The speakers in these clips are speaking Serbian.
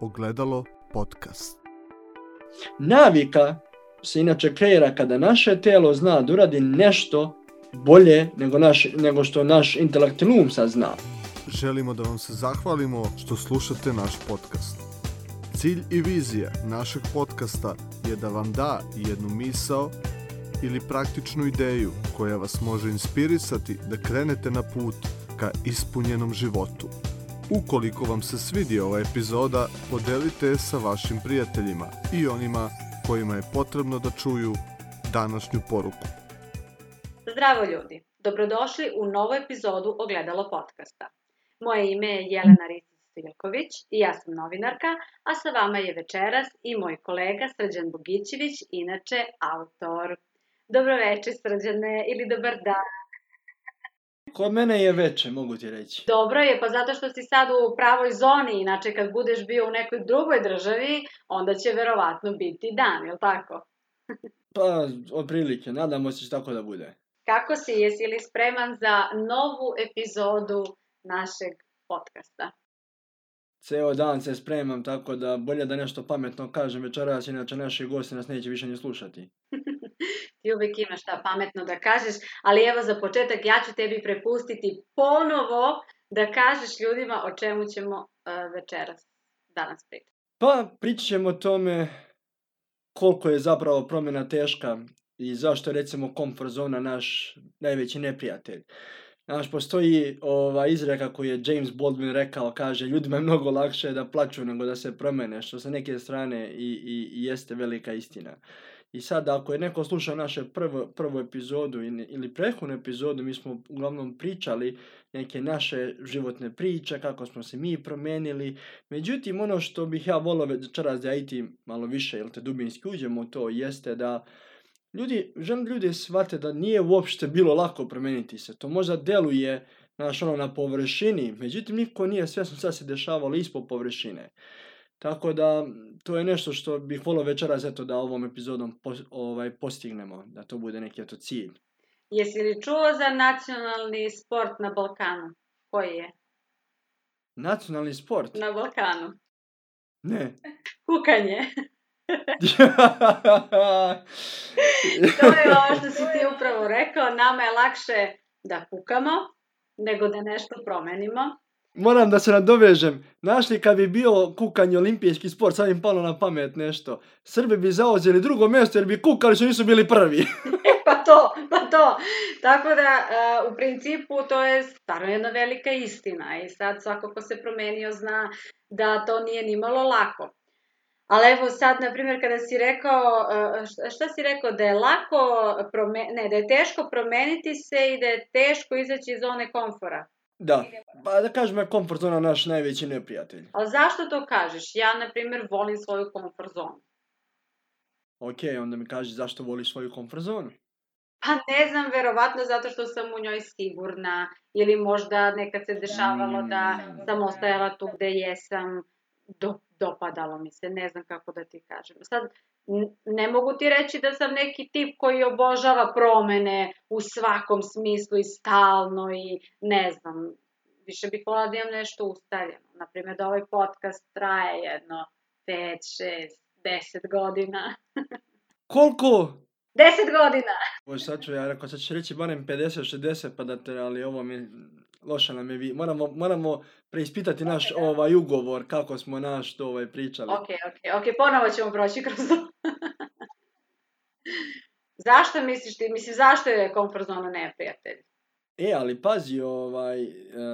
Ogledalo podcast. Navika se inače kreira kada naše telo zna da uradi nešto bolje nego, naš, nego što naš intelektualum zna. Želimo da vam se zahvalimo što slušate naš podcast. Cilj i vizija našeg podcasta je da vam da jednu misao ili praktičnu ideju koja vas može inspirisati da krenete na put ka ispunjenom životu. Ukoliko vam se svidi ova epizoda, podelite je sa vašim prijateljima i onima kojima je potrebno da čuju današnju poruku. Zdravo ljudi, dobrodošli u novu epizodu Ogledalo podcasta. Moje ime je Jelena ricis stiljković i ja sam novinarka, a sa vama je večeras i moj kolega Srđan Bogićević, inače autor. Dobroveče Srđane ili dobar dan. Kod mene je veće, mogu ti reći. Dobro je, pa zato što si sad u pravoj zoni, inače kad budeš bio u nekoj drugoj državi, onda će verovatno biti dan, jel tako? pa, otprilike, nadamo se tako da bude. Kako si, jesi li spreman za novu epizodu našeg podcasta? Ceo dan se spremam, tako da bolje da nešto pametno kažem večeras, inače naši gosti nas neće više ni slušati. ti uvijek imaš šta pametno da kažeš, ali evo za početak ja ću tebi prepustiti ponovo da kažeš ljudima o čemu ćemo e, večeras danas pričati. Pa pričat o tome koliko je zapravo promjena teška i zašto je recimo comfort zona naš najveći neprijatelj. Znaš, postoji ova izreka koju je James Baldwin rekao, kaže ljudima je mnogo lakše da plaću nego da se promene, što sa neke strane i jeste velika istina. I sad ako je neko slušao naše prvo, prvu epizodu ili prethodnu epizodu, mi smo uglavnom pričali neke naše životne priče, kako smo se mi promijenili. Međutim, ono što bih ja volio večeras da iti malo više, jel te dubinski uđemo u to, jeste da ljudi, želim ljudi shvate da nije uopšte bilo lako promijeniti se. To možda deluje naš, ono, na površini, međutim niko nije svjesno šta se dešavalo ispod površine. Tako da to je nešto što bih volio večeras eto, da ovom epizodom ovaj, postignemo, da to bude neki eto, cilj. Jesi li čuo za nacionalni sport na Balkanu? Koji je? Nacionalni sport? Na Balkanu. Ne. Kukanje. to je ovo što si ti upravo rekao. Nama je lakše da kukamo nego da nešto promenimo moram da se nadovežem. Našli kad bi bio kukanje olimpijski sport, sad im palo na pamet nešto. Srbi bi zauzeli drugo mjesto jer bi kukali što nisu bili prvi. E, pa to, pa to. Tako da, e, u principu, to je stvarno jedna velika istina. I sad svako ko se promenio zna da to nije ni malo lako. Ali evo sad, na primjer, kada si rekao, e, šta si rekao, da je lako, ne, da je teško promeniti se i da je teško izaći iz zone komfora. Da, pa da kažem je komfort zona naš najveći neprijatelj. Ali zašto to kažeš? Ja, na primjer, volim svoju komfort zonu. Ok, onda mi kaži zašto voliš svoju komfort zonu. Pa ne znam, verovatno zato što sam u njoj sigurna ili možda nekad se dešavalo da mm. sam ostajala tu gdje jesam, dopadalo mi se, ne znam kako da ti kažem. Sad, ne mogu ti reći da sam neki tip koji obožava promene u svakom smislu i stalno i ne znam, više bih volala da imam nešto ustavljeno. Naprimjer, da ovaj podcast traje jedno 5, 6, 10 godina. Koliko? 10 godina! Bože, sad ću ja rekao, sad ću reći barem 50-60 pa da te, ali ovo mi loša nam je vi. Moramo, moramo preispitati okay, naš da. ovaj ugovor, kako smo naš to ovaj pričali. Ok, ok, ok, ponovo ćemo proći kroz to. zašto misliš ti, mislim, zašto je komfort zona neprijatelj? E, ali pazi, ovaj, e,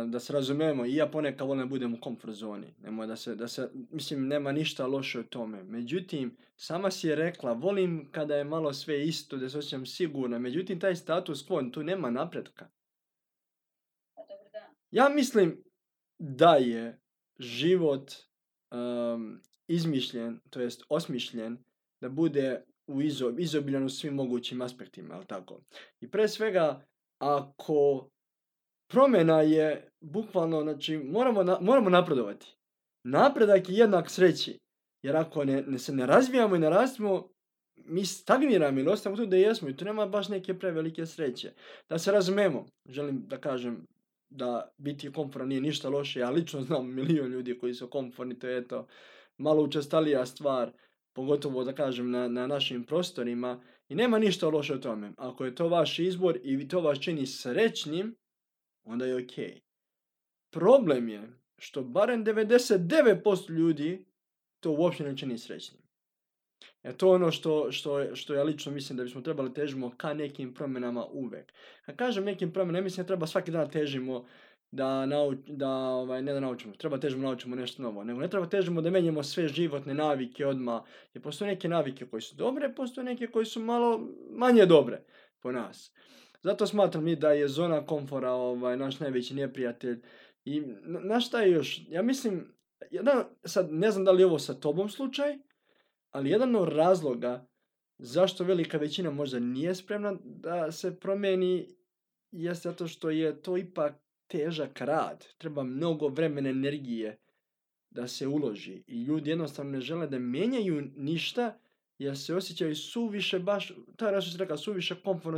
da se razumijemo, i ja ponekad volim budem u comfort zoni. da se, da se, mislim, nema ništa loše u tome. Međutim, sama si je rekla, volim kada je malo sve isto, da se osjećam sigurno. Međutim, taj status quo, tu nema napretka. Pa ja mislim da je život um, izmišljen, to jest osmišljen, da bude u izobiljan u svim mogućim aspektima, ali tako. I pre svega, ako promjena je bukvalno, znači moramo, moramo napredovati. Napredak je jednak sreći. Jer ako ne, se ne razvijamo i ne rastimo, mi stagniramo ili ostavimo tu da jesmo i tu nema baš neke prevelike sreće. Da se razumemo, želim da kažem da biti komforan nije ništa loše, ja lično znam milion ljudi koji su komforni, to je to malo učestalija stvar, pogotovo da kažem na, na našim prostorima i nema ništa loše o tome. Ako je to vaš izbor i to vas čini srećnim, onda je ok. Problem je što barem 99% ljudi to uopće ne čini srećnim. E to je ono što, što, što ja lično mislim da bismo trebali težimo ka nekim promjenama uvek. Kad kažem nekim promjenama, mislim da treba svaki dan težimo da, da ovaj, ne da naučimo, treba težimo naučimo nešto novo, nego ne treba težimo da menjamo sve životne navike odma. jer postoje neke navike koje su dobre, postoje neke koje su malo manje dobre po nas. Zato smatram i da je zona komfora ovaj, naš najveći neprijatelj. I na šta je još? Ja mislim, sad ne znam da li je ovo sa tobom slučaj, ali jedan od razloga zašto velika većina možda nije spremna da se promeni jeste zato što je to ipak težak rad, treba mnogo vremena, energije da se uloži i ljudi jednostavno ne žele da mijenjaju ništa jer se osjećaju suviše baš, ta raša se rekao, suviše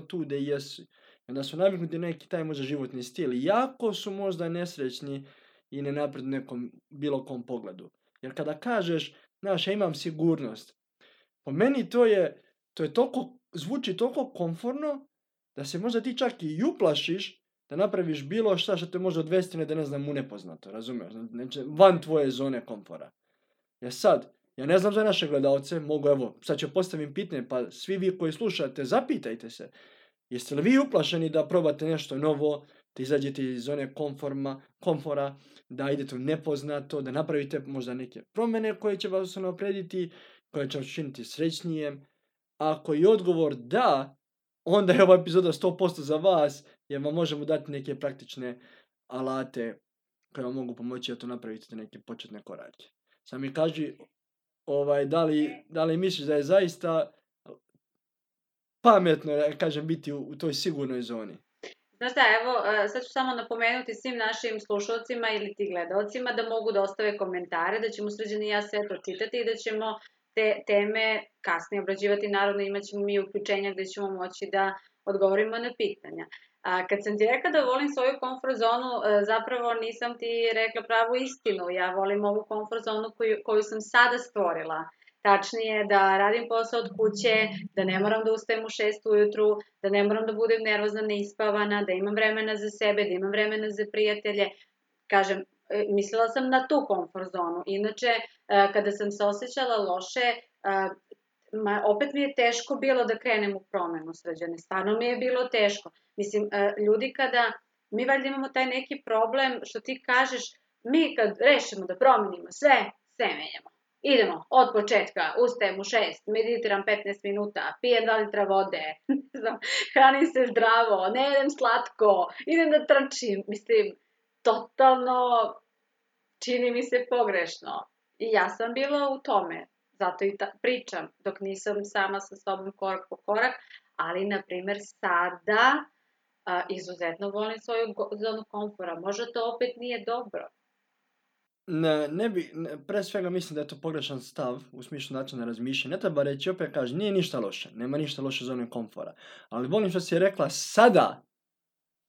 tu gdje jesu. I onda su naviknuti neki taj možda životni stil. Jako su možda nesrećni i ne napred nekom bilo kom pogledu. Jer kada kažeš, znaš, ja imam sigurnost. Po meni to je, to je toliko, zvuči toliko komforno da se možda ti čak i uplašiš da napraviš bilo šta što te može odvesti na da ne znam u nepoznato, razumiješ? van tvoje zone komfora. Ja e sad, ja ne znam za naše gledalce, mogu evo, sad ću postavim pitanje, pa svi vi koji slušate, zapitajte se. Jeste li vi uplašeni da probate nešto novo, da izađete iz zone konforma, komfora, da idete u nepoznato, da napravite možda neke promjene koje će vas naprediti, ono koje će vas učiniti srećnijem. Ako je odgovor da, onda je ova epizoda 100% za vas, jer vam možemo dati neke praktične alate koje vam mogu pomoći da to napravite neke početne korake. Sam mi kaži, ovaj, da, li, da li misliš da je zaista pametno, kažem, biti u, toj sigurnoj zoni? Znaš šta, evo, e, sad ću samo napomenuti svim našim slušalcima ili ti gledalcima da mogu da ostave komentare, da ćemo sređeni ja sve pročitati i da ćemo te teme kasnije obrađivati. Naravno, imat ćemo mi uključenja gde ćemo moći da odgovorimo na pitanja. kad sam ti rekla da volim svoju komfort zonu, e, zapravo nisam ti rekla pravu istinu. Ja volim ovu komfort zonu koju, koju sam sada stvorila. Tačnije da radim posao od kuće, da ne moram da ustajem u šest ujutru, da ne moram da budem nervozna, neispavana, da imam vremena za sebe, da imam vremena za prijatelje. Kažem, E, mislila sam na tu komfort zonu. Inače, e, kada sam se osjećala loše, e, opet mi je teško bilo da krenem u promenu sređene. Stvarno mi je bilo teško. Mislim, ljudi kada, mi valjda imamo taj neki problem što ti kažeš, mi kad rešimo da promenimo sve, sve menjamo. Idemo, od početka, ustajem u šest, meditiram 15 minuta, pijem 2 litra vode, hranim se zdravo, ne jedem slatko, idem da trčim. Mislim, totalno čini mi se pogrešno. I ja sam bila u tome, zato i pričam, dok nisam sama sa sobom korak po korak, ali, na primjer, sada izuzetno volim svoju zonu komfora. Možda to opet nije dobro. Ne, ne bi, pre svega mislim da je to pogrešan stav u smislu načina razmišljanja. Ne treba reći, opet kaže, nije ništa loše, nema ništa loše zone komfora. Ali volim što si rekla, sada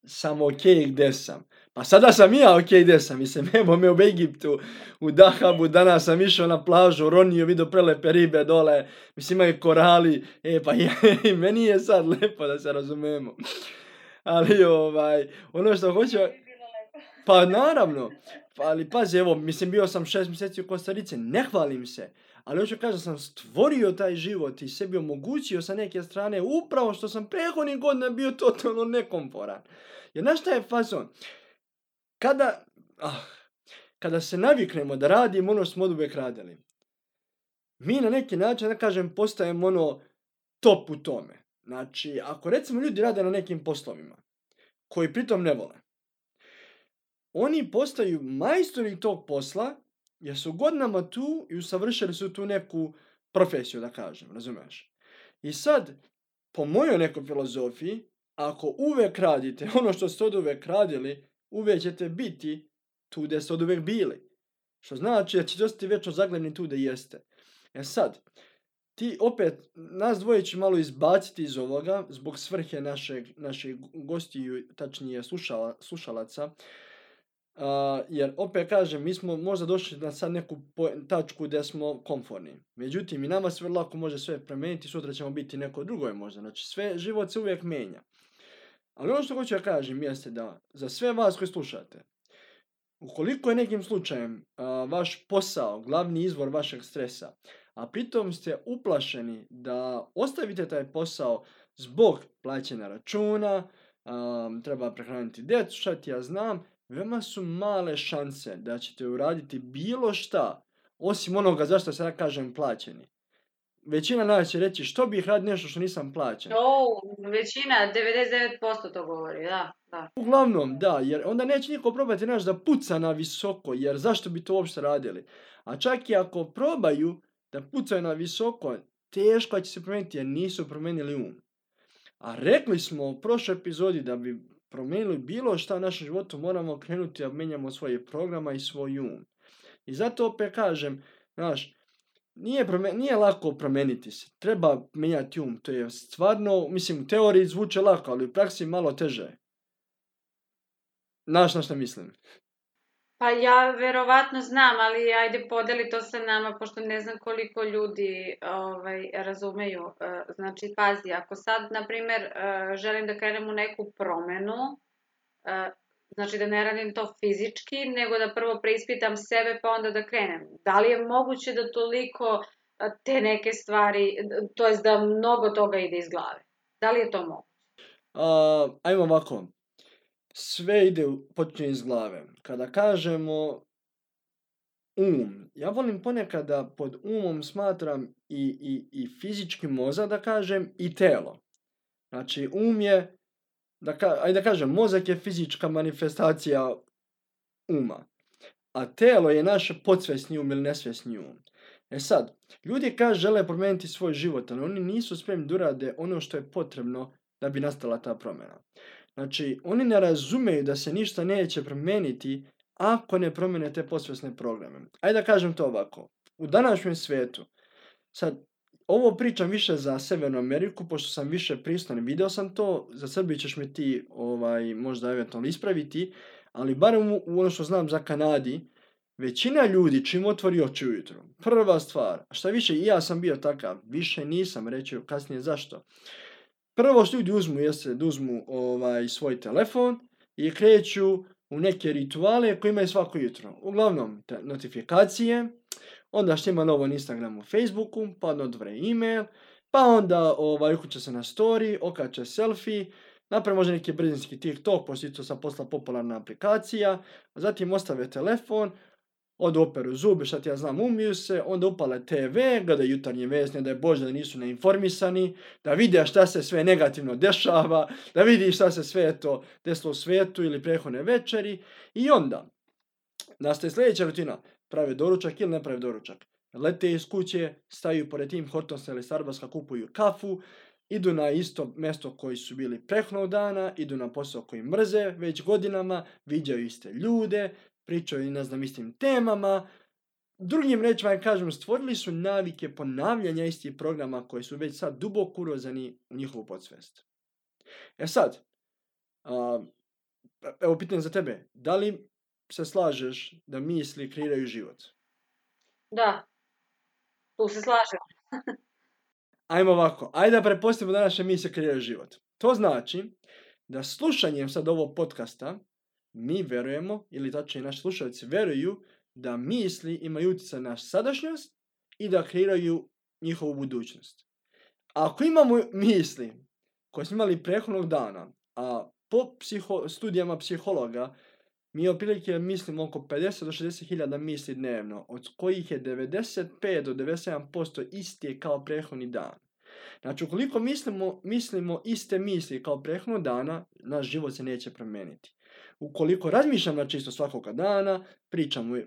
sam ok gdje sam. A sada sam ja, ok, gdje sam, mislim, evo me u Egiptu, u Dahabu, danas sam išao na plažu, ronio, vidio prelepe ribe dole, mislim, imaju korali, e, pa i meni je sad lepo da se razumemo. Ali, ovaj, ono što hoću... Pa naravno, pa, ali pazi, evo, mislim, bio sam šest mjeseci u Kostarice, ne hvalim se, ali hoću kažem, sam stvorio taj život i sebi omogućio sa neke strane upravo što sam prethodnih godina bio totalno nekomporan. Jer znaš šta je fazon? kada, ah, kada se naviknemo da radimo ono što smo od uvijek radili, mi na neki način, da kažem, postajemo ono top u tome. Znači, ako recimo ljudi rade na nekim poslovima, koji pritom ne vole, oni postaju majstori tog posla, jer su godinama tu i usavršili su tu neku profesiju, da kažem, razumiješ? I sad, po mojoj nekoj filozofiji, ako uvek radite ono što ste od uvek radili, uvijek ćete biti tu gdje ste od bili. Što znači da ćete ostati večno zagledni tu gdje jeste. E sad, ti opet, nas dvoje će malo izbaciti iz ovoga, zbog svrhe našeg, našeg gostiju, tačnije slušala, slušalaca, jer opet kažem, mi smo možda došli na sad neku tačku gdje smo komforni. Međutim, i nama sve lako može sve promijeniti, sutra ćemo biti neko drugoj možda. Znači, sve život se uvijek mijenja. Ali ono što hoću da kažem jeste da za sve vas koji slušate, ukoliko je nekim slučajem vaš posao glavni izvor vašeg stresa, a pritom ste uplašeni da ostavite taj posao zbog plaćena računa, treba prehraniti djecu, šta ti ja znam, veoma su male šanse da ćete uraditi bilo šta osim onoga zašto se kažem plaćeni većina nas će reći što bih radio nešto što nisam plaćen. većina, 99% to govori, da, da. Uglavnom, da, jer onda neće niko probati naš da puca na visoko, jer zašto bi to uopšte radili? A čak i ako probaju da pucaju na visoko, teško će se promijeniti jer nisu promijenili um. A rekli smo u prošloj epizodi da bi promijenili bilo šta u našem životu moramo krenuti da menjamo svoje programa i svoj um. I zato opet kažem, znaš, nije, nije lako promeniti se. Treba mijenjati um. To je stvarno, mislim, u teoriji zvuče lako, ali u praksi malo teže. Znaš na što mislim? Pa ja verovatno znam, ali ajde podeli to sa nama, pošto ne znam koliko ljudi ovaj, razumeju. E, znači, pazi, ako sad, na primjer, e, želim da krenem u neku promenu, e, Znači da ne radim to fizički, nego da prvo preispitam sebe pa onda da krenem. Da li je moguće da toliko te neke stvari, to jest da mnogo toga ide iz glave? Da li je to moguće? Uh, ajmo ovako. Sve ide, počinje iz glave. Kada kažemo um, ja volim ponekad da pod umom smatram i, i, i fizički moza, da kažem, i telo. Znači, um je da, ka, ajde da kažem, mozak je fizička manifestacija uma. A telo je naš podsvesni um ili nesvesni um. E sad, ljudi kaže žele promijeniti svoj život, ali oni nisu spremni da urade ono što je potrebno da bi nastala ta promjena. Znači, oni ne razumeju da se ništa neće promijeniti ako ne promijene te posvesne programe. Ajde da kažem to ovako. U današnjem svijetu, sad, ovo pričam više za Severnu Ameriku, pošto sam više pristan, Video sam to, za Srbiju ćeš me ti ovaj, možda eventualno ispraviti, ali barem u ono što znam za Kanadi, većina ljudi čim otvori oči ujutro. Prva stvar, šta više i ja sam bio takav, više nisam, reći kasnije zašto. Prvo što ljudi uzmu jeste da uzmu ovaj, svoj telefon i kreću u neke rituale koje imaju svako jutro. Uglavnom, notifikacije, onda snima novo na Instagramu, Facebooku, pa odvore email. e-mail, pa onda ovaj, ukuće se na story, okače selfie, napravi može neki brzinski TikTok, pošto sa sam popularna aplikacija, zatim ostave telefon, od operu zube šta ti ja znam, umiju se, onda upale TV, gledaju jutarnje vesne, da je Bože da nisu neinformisani, da vide šta se sve negativno dešava, da vidi šta se sve to desilo u svijetu ili prehodne večeri. I onda, nastaje sljedeća rutina, pravi doručak ili ne pravi doručak. Lete iz kuće, staju pored tim Hortonsa ili Starbucksa, kupuju kafu, idu na isto mjesto koji su bili prehno dana, idu na posao koji mrze već godinama, viđaju iste ljude, pričaju ne znam istim temama. Drugim rečima je kažem, stvorili su navike ponavljanja istih programa koji su već sad duboko urozani u njihovu podsvest. E sad, a, evo pitanje za tebe, da li se slažeš da misli kreiraju život? Da. Tu se slažem. Ajmo ovako. Ajde da prepostavimo da naše misli kreiraju život. To znači da slušanjem sad ovog podcasta mi vjerujemo, ili i naši slušalci vjeruju, da misli imaju utjecaj na sadašnjost i da kreiraju njihovu budućnost. Ako imamo misli koje smo imali prethodnog dana, a po studijama psihologa mi otprilike mislimo oko 50 do 60 hiljada misli dnevno, od kojih je 95 do 97% isti kao prethodni dan. Znači, ukoliko mislimo, mislimo iste misli kao prethodnog dana, naš život se neće promijeniti. Ukoliko razmišljamo na čisto svakoga dana, pričamo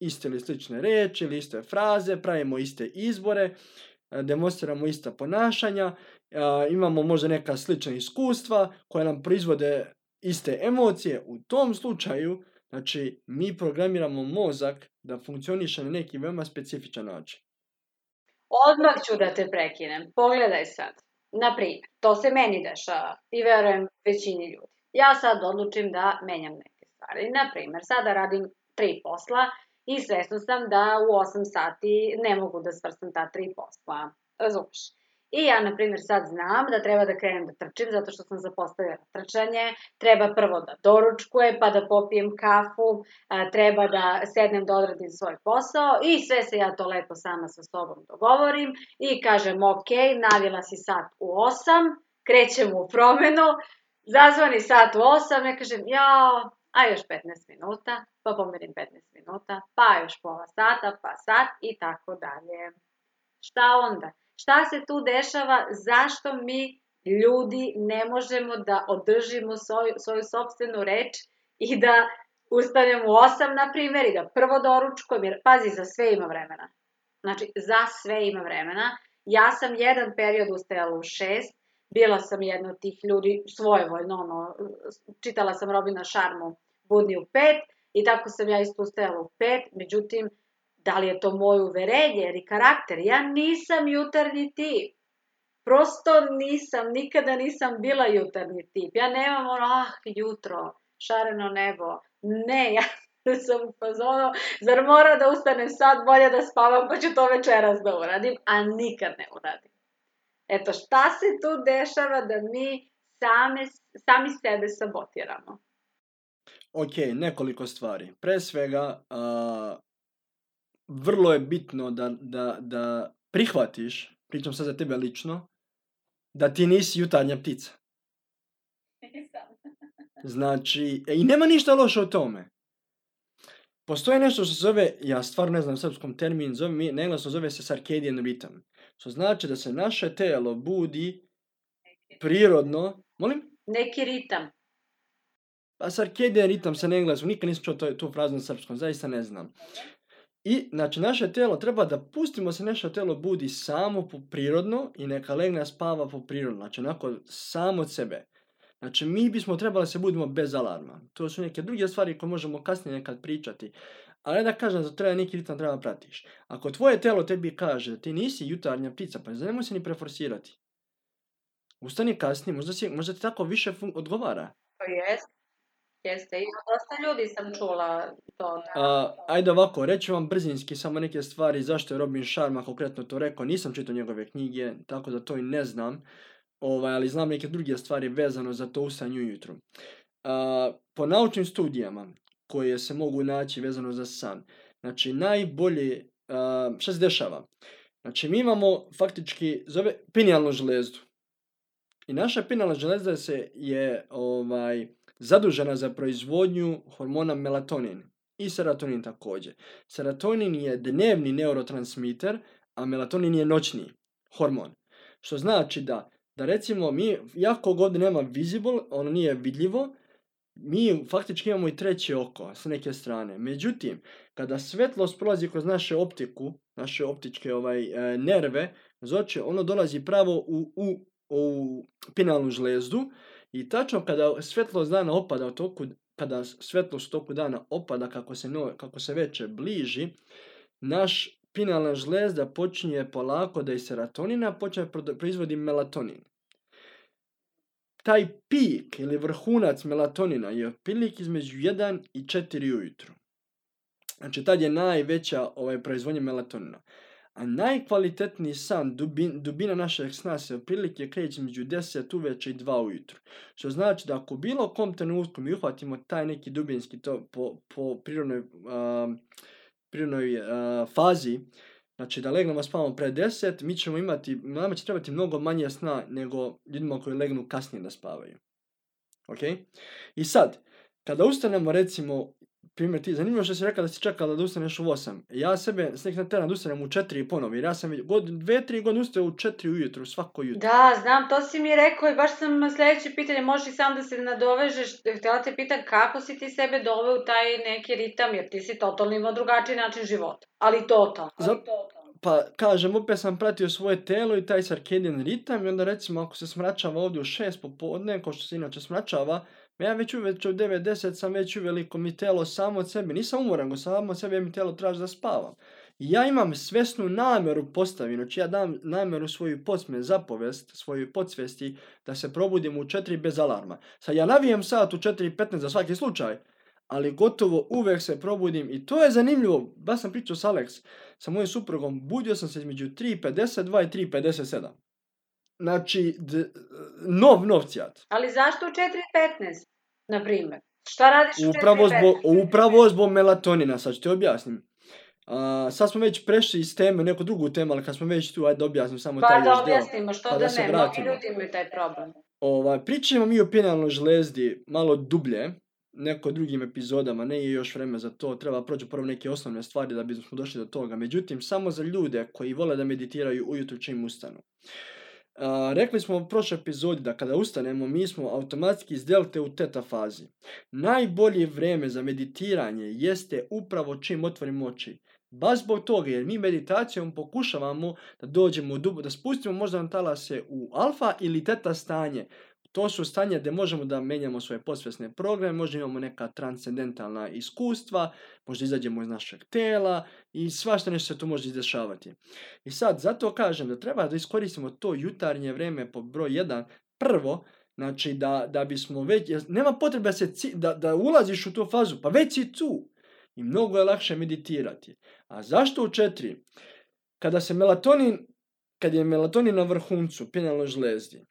iste ili slične reči ili iste fraze, pravimo iste izbore, e, demonstriramo ista ponašanja, e, imamo možda neka slična iskustva koja nam proizvode iste emocije, u tom slučaju, znači, mi programiramo mozak da funkcioniše na neki veoma specifičan način. Odmah ću da te prekinem. Pogledaj sad. Naprimjer, to se meni dešava i verujem većini ljudi. Ja sad odlučim da menjam neke stvari. Naprimjer, sada radim tri posla i svjesno sam da u 8 sati ne mogu da svrstam ta tri posla. Razumiješ? I ja, na primjer, sad znam da treba da krenem da trčim, zato što sam zapostavila trčanje, treba prvo da doručkujem, pa da popijem kafu, treba da sednem da odradim svoj posao i sve se ja to lepo sama sa sobom dogovorim i kažem, ok, navila si sat u osam, krećem u promjenu, zazvani sat u osam, ja kažem, jao, a još 15 minuta, pa pomerim 15 minuta, pa još pola sata, pa sat i tako dalje. Šta onda? Šta se tu dešava? Zašto mi ljudi ne možemo da održimo svoju, svoju sobstvenu reč i da ustavljamo u osam, na primjer, i da prvo doručkom, jer pazi, za sve ima vremena. Znači, za sve ima vremena. Ja sam jedan period ustajala u šest, bila sam jedna od tih ljudi svojevoljno, ono, čitala sam Robina Šarmu budni u pet i tako sam ja isto ustajala u pet, međutim, da li je to moje uverenje ili karakter? Ja nisam jutarnji tip. Prosto nisam, nikada nisam bila jutarnji tip. Ja nemam ono, ah, jutro, šareno nebo. Ne, ja sam u zar mora da ustanem sad, bolje da spavam, pa ću to večeras da uradim, a nikad ne uradim. Eto, šta se tu dešava da mi same, sami sebe sabotiramo? Ok, nekoliko stvari. Pre svega, vrlo je bitno da, da, da prihvatiš, pričam sad za tebe lično, da ti nisi jutarnja ptica. E, znači, e, i nema ništa loše o tome. Postoje nešto što se zove, ja stvarno ne znam srpskom termin, zove, mi, na zove se circadian ritam. Što znači da se naše telo budi prirodno, molim? Neki ritam. Pa sarkedijan ritam se na engleskom, nikad nisam čuo to, tu praznu srpskom, zaista ne znam. I znači naše tijelo treba da pustimo se naše tijelo budi samo po prirodno i neka legna spava po prirodno, znači onako samo od sebe. Znači mi bismo trebali se budimo bez alarma. To su neke druge stvari koje možemo kasnije nekad pričati. Ali da kažem da treba neki ritam treba pratiš. Ako tvoje telo tebi kaže da ti nisi jutarnja ptica, pa nemoj se ni preforsirati. Ustani kasnije, možda, ti tako više odgovara. To jest, Jeste, dosta ljudi sam čula to. ajde ovako, reći vam brzinski samo neke stvari zašto je Robin Sharma konkretno to rekao. Nisam čitao njegove knjige, tako da to i ne znam. Ovaj, ali znam neke druge stvari vezano za to usanje ujutru. po naučnim studijama koje se mogu naći vezano za san, znači najbolje, a, šta se dešava? Znači mi imamo faktički, zove, pinealnu žlezdu. I naša pinijalna železda se je ovaj, zadužena za proizvodnju hormona melatonin i serotonin također. Serotonin je dnevni neurotransmiter, a melatonin je noćni hormon. Što znači da, da recimo mi, jako ovdje nema visible, ono nije vidljivo, mi faktički imamo i treće oko s neke strane. Međutim, kada svetlost prolazi kroz naše optiku, naše optičke ovaj, e, nerve, zoče, znači ono dolazi pravo u, u, pinalnu žlezdu i tačno kada svjetlost dana opada u toku, kada svjetlost toku dana opada kako se, no, kako se veće bliži, naš pinalna žlezda počinje polako da je serotonina počne proizvodi melatonin. Taj pik ili vrhunac melatonina je pilik između 1 i 4 ujutru. Znači tad je najveća ovaj, proizvodnja melatonina. A najkvalitetniji san, dubina našeg sna se prilike kreće među 10 uveče i 2 ujutru. Što znači da ako bilo kom trenutku mi uhvatimo taj neki dubinski to po, po prirodnoj, prirodnoj fazi, znači da legnemo spavamo pre 10, mi ćemo imati, nama će trebati mnogo manje sna nego ljudima koji legnu kasnije da spavaju. Ok? I sad, kada ustanemo recimo primjer ti, zanimljivo što si rekao da si čekala da ustaneš u 8. Ja sebe s te tjedan ustanem u 4 i ponovi, ja sam god, dve, tri godine ustao u 4 ujutru, svako jutro. Da, znam, to si mi rekao i baš sam sljedeće pitanje, možeš i sam da se nadovežeš, htjela te pitan kako si ti sebe doveo u taj neki ritam, jer ti si totalno imao drugačiji način života, ali totalno. pa kažem, opet sam pratio svoje telo i taj sarkedijan ritam i onda recimo ako se smračava ovdje u šest popodne, kao što se inače smračava, ja već uveć u 90 sam već uveliko mi telo samo od sebe, nisam umoran, go samo od sebe mi telo traži da spavam. Ja imam svesnu namjeru postavinu znači ja dam namjeru svoju podsme, zapovest, svoju podsvesti da se probudim u 4 bez alarma. Sad ja navijem sat u 4.15 za svaki slučaj, ali gotovo uvek se probudim i to je zanimljivo. Ba sam pričao s Alex, sa mojim suprugom, budio sam se između 3.52 i 3.57 znači, d, nov novcijat. Ali zašto u 4.15, na primjer? Šta radiš u 4.15? Upravo zbog, melatonina, sad ću ti objasnim. Uh, sad smo već prešli iz teme, neku drugu temu, ali kad smo već tu, ajde objasnim samo pa, taj još Pa da objasnimo, što da, ne, mnogi ljudi imaju taj problem. Ovaj, pričamo mi o penalnoj žlezdi malo dublje, neko drugim epizodama, ne je još vreme za to, treba proći prvo neke osnovne stvari da bismo došli do toga. Međutim, samo za ljude koji vole da meditiraju ujutro čim ustanu rekli smo u prošloj epizodi da kada ustanemo mi smo automatski iz u teta fazi. Najbolje vrijeme za meditiranje jeste upravo čim otvorimo oči. Baš zbog toga jer mi meditacijom pokušavamo da dođemo u dubo, da spustimo možda talase u alfa ili teta stanje to su stanja gdje možemo da menjamo svoje posvjesne programe, možda imamo neka transcendentalna iskustva, možda izađemo iz našeg tela i svašta nešto se tu može izdešavati. I sad, zato kažem da treba da iskoristimo to jutarnje vrijeme po broj 1 prvo, znači da, da bismo već, nema potrebe da, se, da, ulaziš u tu fazu, pa već si tu. I mnogo je lakše meditirati. A zašto u četiri? Kada se melatonin, kad je melatonin na vrhuncu, penalno žlezdi,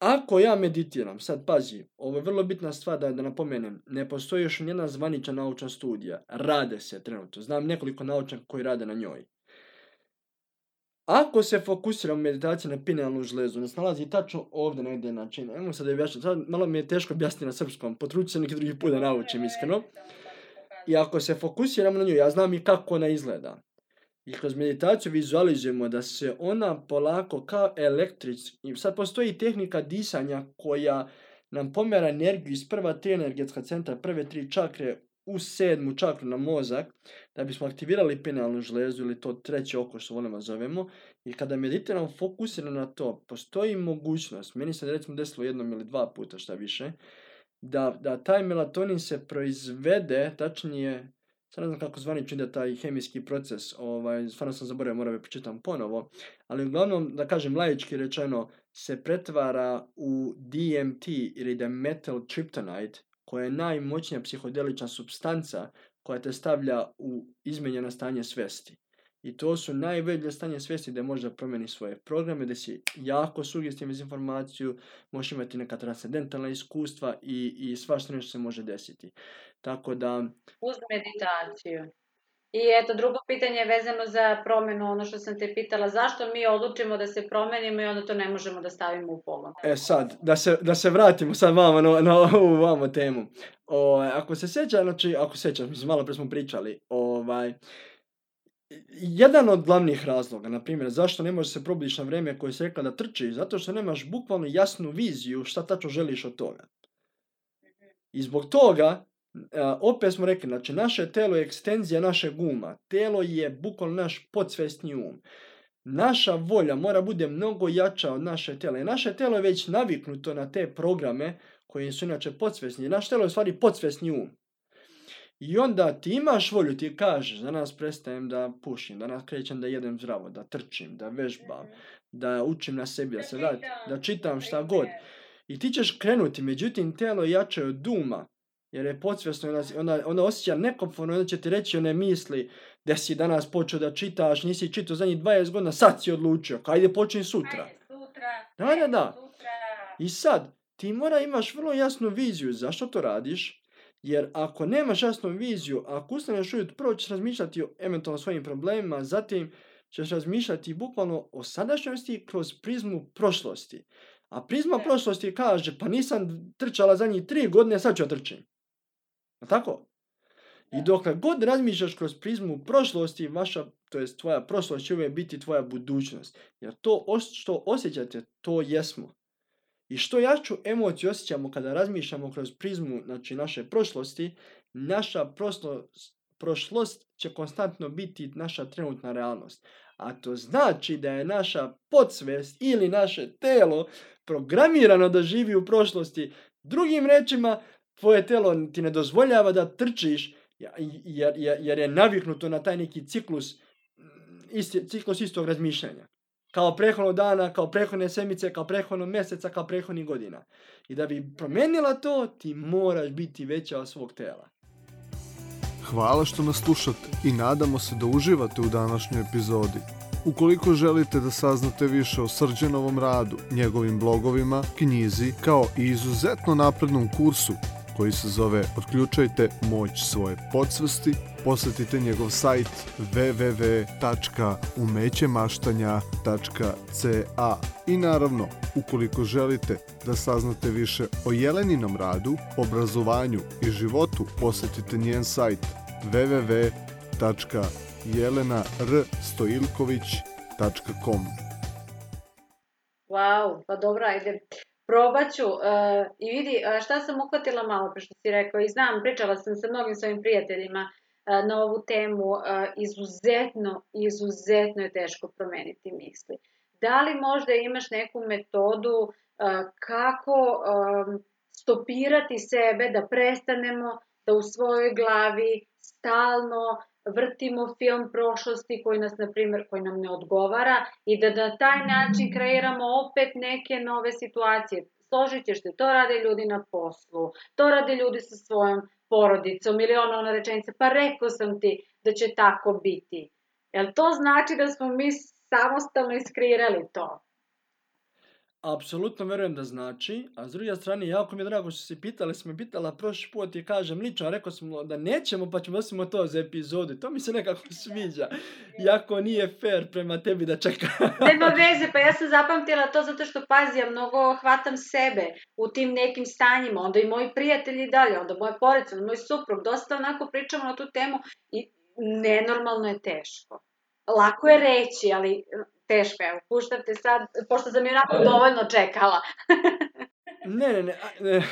ako ja meditiram, sad pazi, ovo je vrlo bitna stvar da, da napomenem, ne postoji još nijedna zvanična naučna studija, rade se trenutno, znam nekoliko naučnika koji rade na njoj. Ako se fokusiramo meditaciju na pinealnu žlezu, nas nalazi tačno ovdje na način. Evo sad da sad malo mi je teško objasniti na srpskom, potrudit se neki drugi put da naučim iskreno. I ako se fokusiramo na nju, ja znam i kako ona izgleda. I kroz meditaciju vizualizujemo da se ona polako kao električ, i sad postoji tehnika disanja koja nam pomera energiju iz prva tri energetska centra, prve tri čakre u sedmu čakru na mozak, da bismo aktivirali penalnu železu ili to treće oko što volimo zovemo. I kada meditiramo fokusirano na to, postoji mogućnost, meni se recimo desilo jednom ili dva puta šta više, da, da taj melatonin se proizvede, tačnije sad ne znam kako zvanično ide taj hemijski proces, ovaj, stvarno sam zaboravio, moram je počitam ponovo, ali uglavnom, da kažem laički rečeno, se pretvara u DMT ili metal triptonite, koja je najmoćnija psihodelična substanca koja te stavlja u izmenjeno stanje svesti. I to su najveće stanje svesti gdje možeš da promijeni svoje programe, gdje si jako sugestiv iz informaciju, možeš imati neka transcendentalna iskustva i, i svašta nešto se može desiti. Tako da... Uz meditaciju. I eto, drugo pitanje je vezano za promjenu ono što sam te pitala, zašto mi odlučimo da se promenimo i onda to ne možemo da stavimo u pogon? E sad, da se, da se vratimo sad vama na, na ovu vama temu. ako se sjeća, znači, ako sjeća, mislim, malo pre smo pričali, ovaj, jedan od glavnih razloga, na primjer, zašto ne možeš se probudiš na vrijeme koje se rekla da trči, zato što nemaš bukvalno jasnu viziju šta tačno želiš od toga. Mhm. I zbog toga E, opet smo rekli, znači naše telo je ekstenzija našeg uma. Telo je bukvalno naš podsvesni um. Naša volja mora bude mnogo jača od naše tela. I naše telo je već naviknuto na te programe koji su inače podsvesni. naš telo je stvari podsvesni um. I onda ti imaš volju, ti kažeš, da nas prestajem da pušim, nas krećem da jedem zdravo, da trčim, da vežbam, mhm. da učim na sebi, da se da čitam šta god. I ti ćeš krenuti, međutim telo jače od duma jer je podsvjesno, ona, ona, ona osjeća nekomfortno, onda će ti reći one misli da si danas počeo da čitaš, nisi čitao zadnjih 20 godina, sad si odlučio, kaj ide sutra. Ajde, sutra. Da, da, I sad, ti mora imaš vrlo jasnu viziju zašto to radiš, jer ako nemaš jasnu viziju, ako ustaneš ujutro, prvo ćeš razmišljati o eventualno svojim problemima, zatim ćeš razmišljati bukvalno o sadašnjosti kroz prizmu prošlosti. A prizma prošlosti kaže, pa nisam trčala zadnjih tri godine, sad ću trčim tako? I dokle god razmišljaš kroz prizmu prošlosti, vaša, to jest tvoja prošlost će uvijek biti tvoja budućnost. Jer to što osjećate, to jesmo. I što jaču emociju osjećamo kada razmišljamo kroz prizmu znači naše prošlosti, naša prošlost, prošlost će konstantno biti naša trenutna realnost. A to znači da je naša podsvest ili naše telo programirano da živi u prošlosti. Drugim rečima, tvoje telo ti ne dozvoljava da trčiš jer, jer, je naviknuto na taj neki ciklus, isti, ciklus istog razmišljanja. Kao prehodno dana, kao prehodne semice, kao prehodno mjeseca, kao prethodnih godina. I da bi promijenila to, ti moraš biti veća od svog tela. Hvala što nas slušate i nadamo se da uživate u današnjoj epizodi. Ukoliko želite da saznate više o Srđenovom radu, njegovim blogovima, knjizi, kao i izuzetno naprednom kursu koji se zove Otključajte moć svoje podsvrsti, posjetite njegov sajt www.umećemaštanja.ca I naravno, ukoliko želite da saznate više o Jeleninom radu, obrazovanju i životu, posjetite njen sajt www.jelenarstojilković.com Wow, pa dobro, ajde probat ću e, i vidi e, šta sam uhvatila malo pre što si rekao i znam, pričala sam sa mnogim svojim prijateljima e, na ovu temu, izuzetno, izuzetno je teško promeniti misli. Da li možda imaš neku metodu kako stopirati sebe, da prestanemo da u svojoj glavi stalno vrtimo film prošlosti koji nas, na primjer, koji nam ne odgovara i da na taj način kreiramo opet neke nove situacije. Složit ćeš to rade ljudi na poslu, to rade ljudi sa svojom porodicom ili ono, ona rečenica, pa rekao sam ti da će tako biti. Jel to znači da smo mi samostalno iskreirali to? Apsolutno vjerujem da znači, a s druge strane, jako mi je drago što si pitala, smo pitala prošli put i kažem lično, rekao sam da nećemo, pa ćemo osim to za epizodu. To mi se nekako sviđa. Jako nije fair prema tebi da čeka. Nema veze, pa ja sam zapamtila to zato što pazi, ja mnogo hvatam sebe u tim nekim stanjima, onda i moji prijatelji dalje, onda moje onda moj suprug, dosta onako pričamo na tu temu i nenormalno je teško. Lako je reći, ali teško je, puštam te sad, pošto sam onako dovoljno čekala. ne, ne, ne. ne.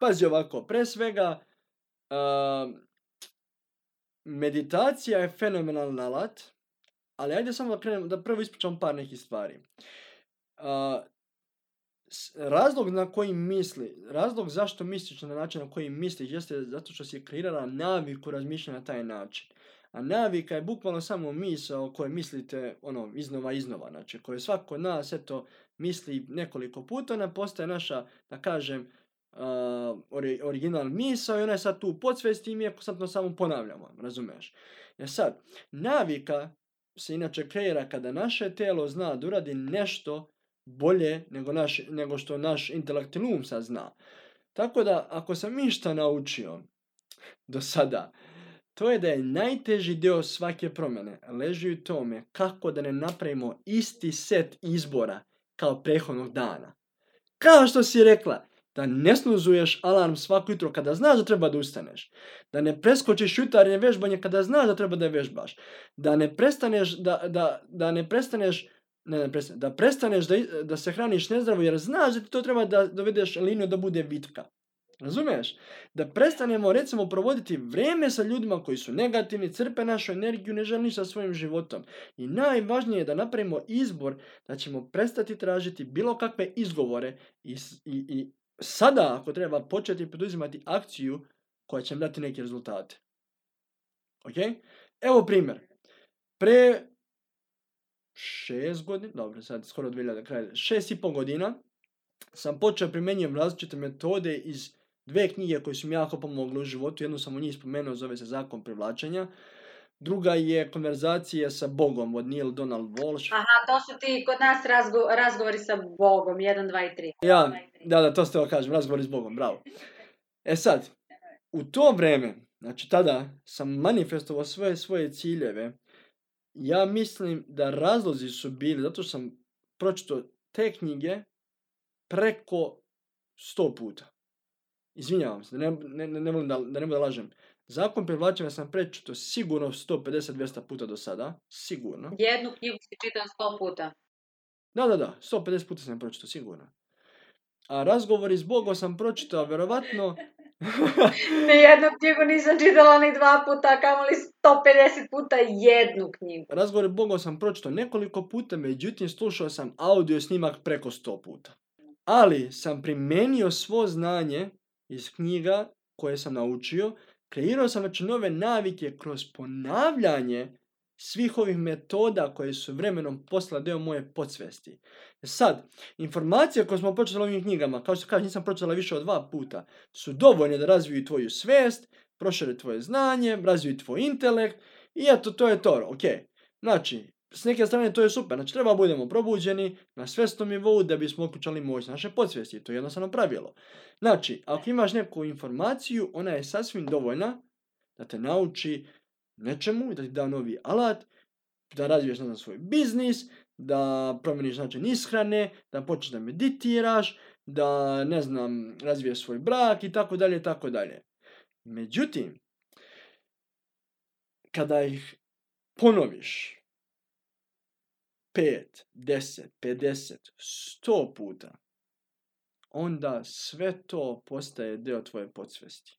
Pazi ovako, pre svega, um, meditacija je fenomenalan alat, ali ajde samo da, da prvo ispričam par nekih stvari. Uh, razlog na koji misli, razlog zašto misliš na način na koji misliš jeste zato što si kreirala naviku razmišljanja na taj način. A navika je bukvalno samo misa o kojoj mislite ono, iznova iznova. Znači, koje svako od nas eto, misli nekoliko puta, ona postaje naša, da kažem, original misao i ona je sad tu u podsvesti i mi je konstantno samo ponavljamo, razumeš? Ja e sad, navika se inače kreira kada naše telo zna da uradi nešto bolje nego, naš, nego što naš intelektilum sad zna. Tako da, ako sam ništa naučio do sada, to je da je najteži dio svake promjene leži u tome kako da ne napravimo isti set izbora kao prethodnog dana. Kao što si rekla, da ne snuzuješ alarm svako jutro kada znaš da treba da ustaneš, da ne preskočiš jutarnje vežbanje kada znaš da treba da vežbaš, da ne prestaneš da, da, da ne prestaneš ne, da prestaneš da, da se hraniš nezdravo jer znaš da ti to treba da dovedeš liniju da bude vitka. Razumiješ? Da prestanemo recimo provoditi vrijeme sa ljudima koji su negativni, crpe našu energiju, ne žele ništa svojim životom. I najvažnije je da napravimo izbor da ćemo prestati tražiti bilo kakve izgovore i, i, sada ako treba početi poduzimati akciju koja će nam dati neke rezultate. Ok? Evo primjer. Pre šest godina, dobro sad skoro 2000 kraj, šest i pol godina sam počeo primjenjivati različite metode iz Dve knjige koje su mi jako pomogle u životu, jednu sam u njih spomenuo, zove se Zakon privlačenja. Druga je Konverzacija sa Bogom od Neil Donald Walsh. Aha, to su ti kod nas razgovori sa Bogom, 1, 2 i 3. Ja, da, da, to ste kažem, razgovori s Bogom, bravo. E sad, u to vreme, znači tada sam manifestovao svoje svoje ciljeve, ja mislim da razlozi su bili, zato što sam pročito te knjige preko sto puta. Izvinjavam se, ne, ne, ne volim da, da ne da lažem. Zakon privlačenja sam prečito sigurno 150-200 puta do sada. Sigurno. Jednu knjigu si čitam 100 puta. Da, da, da. 150 puta sam pročitao, sigurno. A razgovori s Bogom sam pročitao, vjerovatno... ni jednu knjigu nisam čitala ni dva puta, kamoli 150 puta jednu knjigu. Razgovori s Bogom sam pročitao nekoliko puta, međutim slušao sam audio snimak preko 100 puta. Ali sam primenio svo znanje iz knjiga koje sam naučio, kreirao sam već nove navike kroz ponavljanje svih ovih metoda koje su vremenom postala deo moje podsvesti. E sad, informacije koje smo pročitali u ovim knjigama, kao što kažem nisam pročitala više od dva puta, su dovoljne da razviju tvoju svest, prošere tvoje znanje, razviju tvoj intelekt i eto to je to, ok. Znači, s neke strane to je super, znači treba budemo probuđeni na svjesnom nivou da bismo okućali moć naše podsvijesti, to je jednostavno pravilo. Znači, ako imaš neku informaciju, ona je sasvim dovoljna da te nauči nečemu, da ti da novi alat, da razviješ na svoj biznis, da promjeniš način ishrane, da počneš da meditiraš, da ne znam, razviješ svoj brak i tako dalje, tako dalje. Međutim, kada ih ponoviš, 10, 50, 100 puta, onda sve to postaje deo tvoje podsvesti.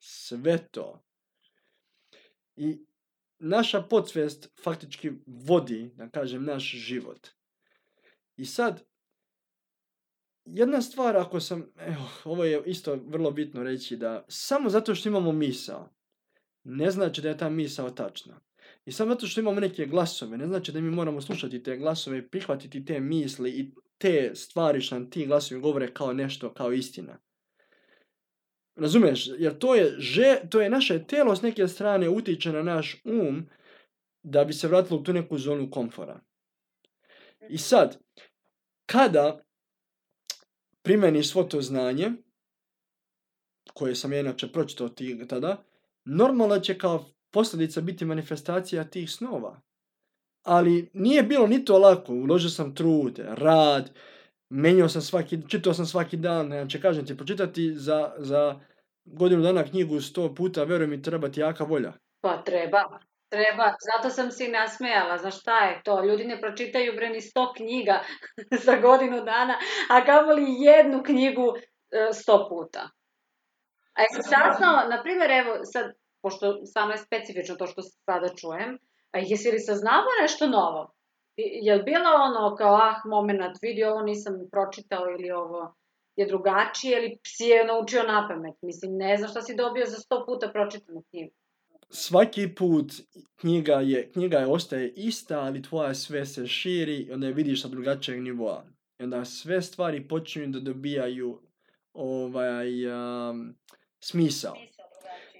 Sve to. I naša podsvest faktički vodi, da kažem, naš život. I sad, jedna stvar ako sam, evo, ovo je isto vrlo bitno reći da samo zato što imamo misao, ne znači da je ta misao tačna. I samo zato što imamo neke glasove, ne znači da mi moramo slušati te glasove i prihvatiti te misli i te stvari što nam ti glasovi govore kao nešto, kao istina. Razumeš? Jer to je, že, to je naše telo s neke strane utiče na naš um da bi se vratilo u tu neku zonu komfora. I mhm. sad, kada primeniš svo to znanje, koje sam ja inače pročitao tada, normalno će kao posljedica biti manifestacija tih snova. Ali nije bilo ni to lako. Uložio sam trud, rad, menjao sam svaki, čitao sam svaki dan. Ja će kažem ti, pročitati za, za godinu dana knjigu sto puta, vjerujem mi, treba ti jaka volja. Pa treba. Treba, zato sam se i nasmejala, za šta je to? Ljudi ne pročitaju bre ni sto knjiga za godinu dana, a li jednu knjigu e, sto puta. A jesi na primjer, evo sad pošto samo je specifično to što sada čujem, jesi li saznala nešto novo? Je li bilo ono kao, ah, moment, vidi ovo nisam pročitao ili ovo je drugačije ili si je naučio na pamet? Mislim, ne znam šta si dobio za sto puta pročitanu knjigu. Svaki put knjiga je, knjiga je ostaje ista, ali tvoja sve se širi i onda je vidiš sa drugačijeg nivoa. I onda sve stvari počinju da dobijaju ovaj, um, smisao.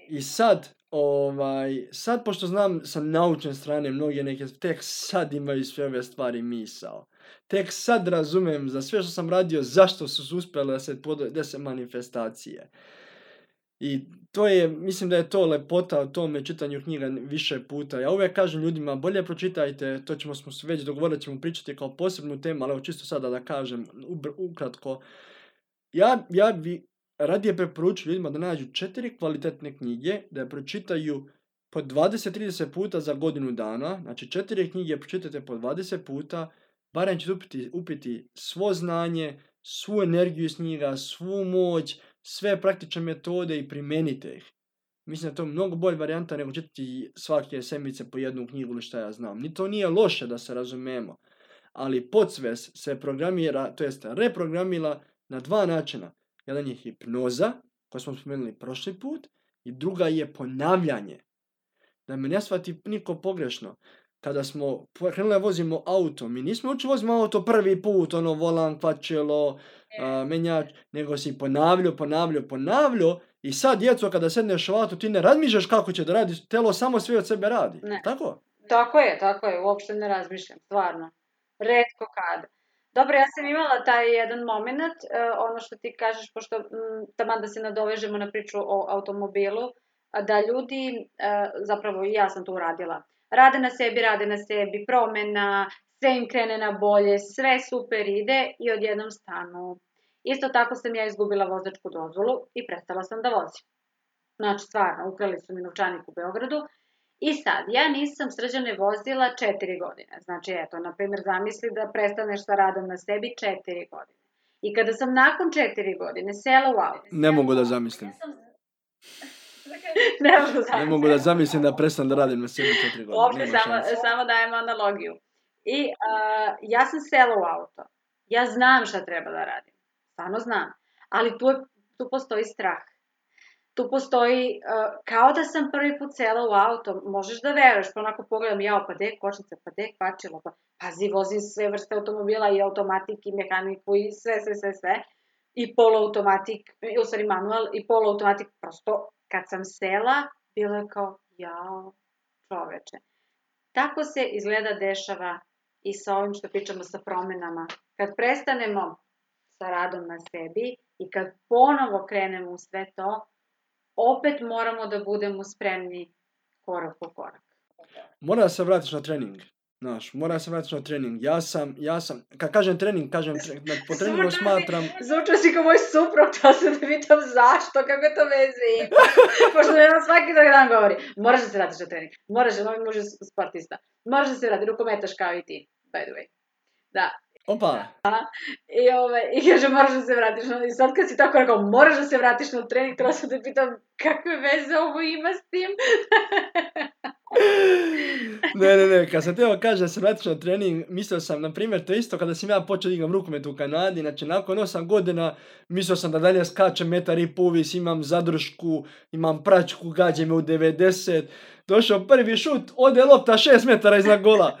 I sad, Ovaj, sad pošto znam sa naučne strane mnoge neke, tek sad imaju sve ove stvari misao. Tek sad razumem za sve što sam radio zašto su se da se, se manifestacije. I to je, mislim da je to lepota o tome čitanju knjiga više puta. Ja uvijek kažem ljudima, bolje pročitajte, to ćemo smo se već dogovorili, ćemo pričati kao posebnu temu, ali čisto sada da kažem, ukratko. Ja, ja bi radije preporučio ljudima da nađu četiri kvalitetne knjige, da je pročitaju po 20-30 puta za godinu dana, znači četiri knjige pročitate po 20 puta, barem ćete upiti, upiti svo znanje, svu energiju iz njega, svu moć, sve praktične metode i primenite ih. Mislim da je to mnogo bolja varijanta nego čitati svake semice po jednu knjigu ili šta ja znam. Ni to nije loše da se razumemo, ali podsves se programira, to jest reprogramila na dva načina. Jedan je hipnoza, koju smo spomenuli prošli put, i druga je ponavljanje. Da me ne shvati niko pogrešno. Kada smo krenuli vozimo auto, mi nismo učili vozimo auto prvi put, ono volan, kvačelo, e. menjač, nego si ponavljao, ponavljao, ponavljao i sad djeco kada sedneš u auto ti ne razmišljaš kako će da radi, telo samo sve od sebe radi. Tako? Tako je, tako je, uopšte ne razmišljam, stvarno. Redko kada. Dobro, ja sam imala taj jedan moment, e, ono što ti kažeš, pošto da se nadovežemo na priču o automobilu, da ljudi, e, zapravo i ja sam to uradila, rade na sebi, rade na sebi, promjena, sve im krene na bolje, sve super ide i odjednom stanu. Isto tako sam ja izgubila vozačku dozvolu i prestala sam da vozim. Znači, stvarno, ukrali su mi novčanik u Beogradu i sad, ja nisam srđane vozila četiri godine. Znači, eto, na primjer, zamisli da prestaneš sa radom na sebi četiri godine. I kada sam nakon četiri godine sela u auto... Ne mogu da zamislim. ne, mogu da zamislim da prestam da radim na sebi četiri godine. Uopšte, samo, samo dajem analogiju. I ja sam sela u auto. Ja znam šta treba da radim. Stvarno znam. Ali tu, tu postoji strah tu postoji, e, kao da sam prvi put sela u auto, možeš da veraš, pa onako pogledam, jao, pa dek kočnica, pa dek pačilo, pa pazi, vozim sve vrste automobila, i automatik, i mehaniku, i sve, sve, sve, sve, i poluautomatik, u stvari manual, i poluautomatik, prosto, kad sam sela, bilo je kao, jao, čoveče. Tako se izgleda dešava i sa ovim što pričamo sa promenama. Kad prestanemo sa radom na sebi i kad ponovo krenemo u sve to, opet moramo da budemo spremni korak po korak. Mora da se vratiš na trening. Znaš, mora da se vratiš na trening. Ja sam, ja sam, kad kažem trening, kažem, tre, po treningu smatram... Zvuča si kao moj suprot, ja se te vidim zašto, kako to veze ima. Pošto me on svaki drugi dan govori, moraš da se vratiš na trening, moraš da novi muž sportista, moraš da se vrati, rukometaš kao i ti, by the way. Da, Opa! Da. I, ove, ovaj, I kaže, moraš da se vratiš. I sad kad si tako rekao, moraš da se vratiš na trening, treba sam da pitam kakve veze ovo ima s tim. ne, ne, ne, kad sam teo kaže da se vratiš na trening, mislio sam, na primjer, to isto kada sam ja počeo igram rukomet u Kanadi, znači nakon 8 godina mislio sam da dalje skačem metar i povis, imam zadršku, imam pračku, gađe me u 90, Došao prvi šut, ode lopta šest metara iznad gola.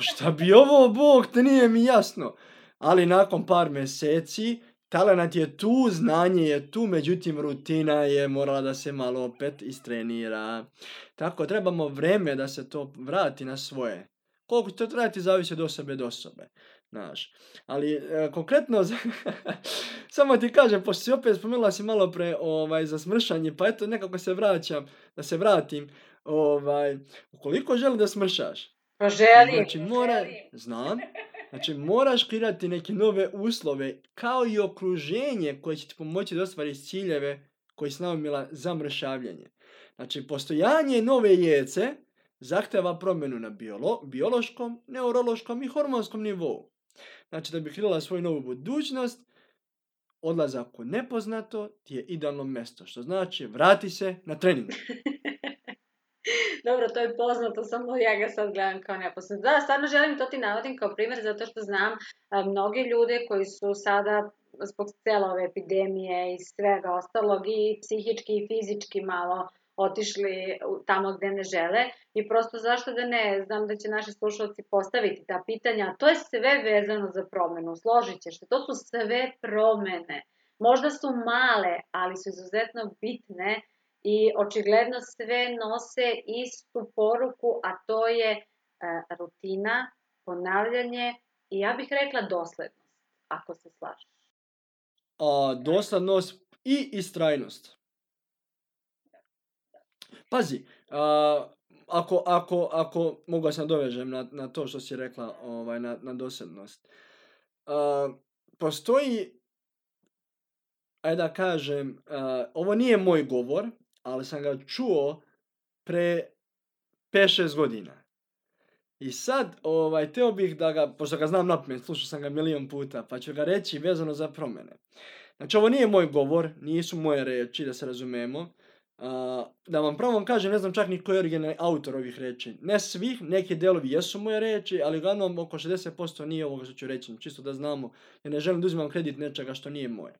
šta bi ovo, Bog, te nije mi jasno. Ali nakon par mjeseci, talent je tu, znanje je tu, međutim rutina je morala da se malo opet istrenira. Tako trebamo vreme da se to vrati na svoje. Koliko to trajati zavisi od osobe do osobe. Znaš. Ali e, konkretno, samo ti kažem, pošto si opet spomenula si malo pre ovaj, za smršanje, pa eto nekako se vraćam, da se vratim. Ovaj, ukoliko želi da smršaš, pa želim, znači, mora, znam, znači moraš kreirati neke nove uslove kao i okruženje koje će ti pomoći da ostvariš ciljeve koji si naumila za mršavljanje. Znači, postojanje nove jece zahtjeva promjenu na biološkom, neurološkom i hormonskom nivou. Znači, da bi krila svoju novu budućnost, odlazak u nepoznato ti je idealno mjesto, što znači vrati se na trening. Dobro, to je poznato, samo ja ga sad gledam kao neposlednje. Da, stvarno želim, to ti navodim kao primjer, zato što znam mnogi ljude koji su sada zbog cijela ove epidemije i svega ostalog i psihički i fizički malo otišli tamo gde ne žele i prosto zašto da ne, znam da će naši slušalci postaviti ta pitanja, to je sve vezano za promenu, složit ćeš to su sve promene, možda su male, ali su izuzetno bitne i očigledno sve nose istu poruku, a to je e, rutina, ponavljanje i ja bih rekla doslednost, ako se slažeš. A, doslednost i istrajnost. Pazi, ako, mogu da se nadovežem na, to što si rekla, ovaj, na, na postoji, ajde da kažem, ovo nije moj govor, ali sam ga čuo pre 5-6 godina. I sad, ovaj, teo bih da ga, pošto ga znam napamet, slušao sam ga milion puta, pa ću ga reći vezano za promjene. Znači, ovo nije moj govor, nisu moje reči, da se razumemo. da vam pravo kažem, ne znam čak ni koji je originalni autor ovih reči. Ne svih, neki delovi jesu moje reči, ali uglavnom oko 60% nije ovoga što ću reći, čisto da znamo, jer ne želim da uzimam kredit nečega što nije moje.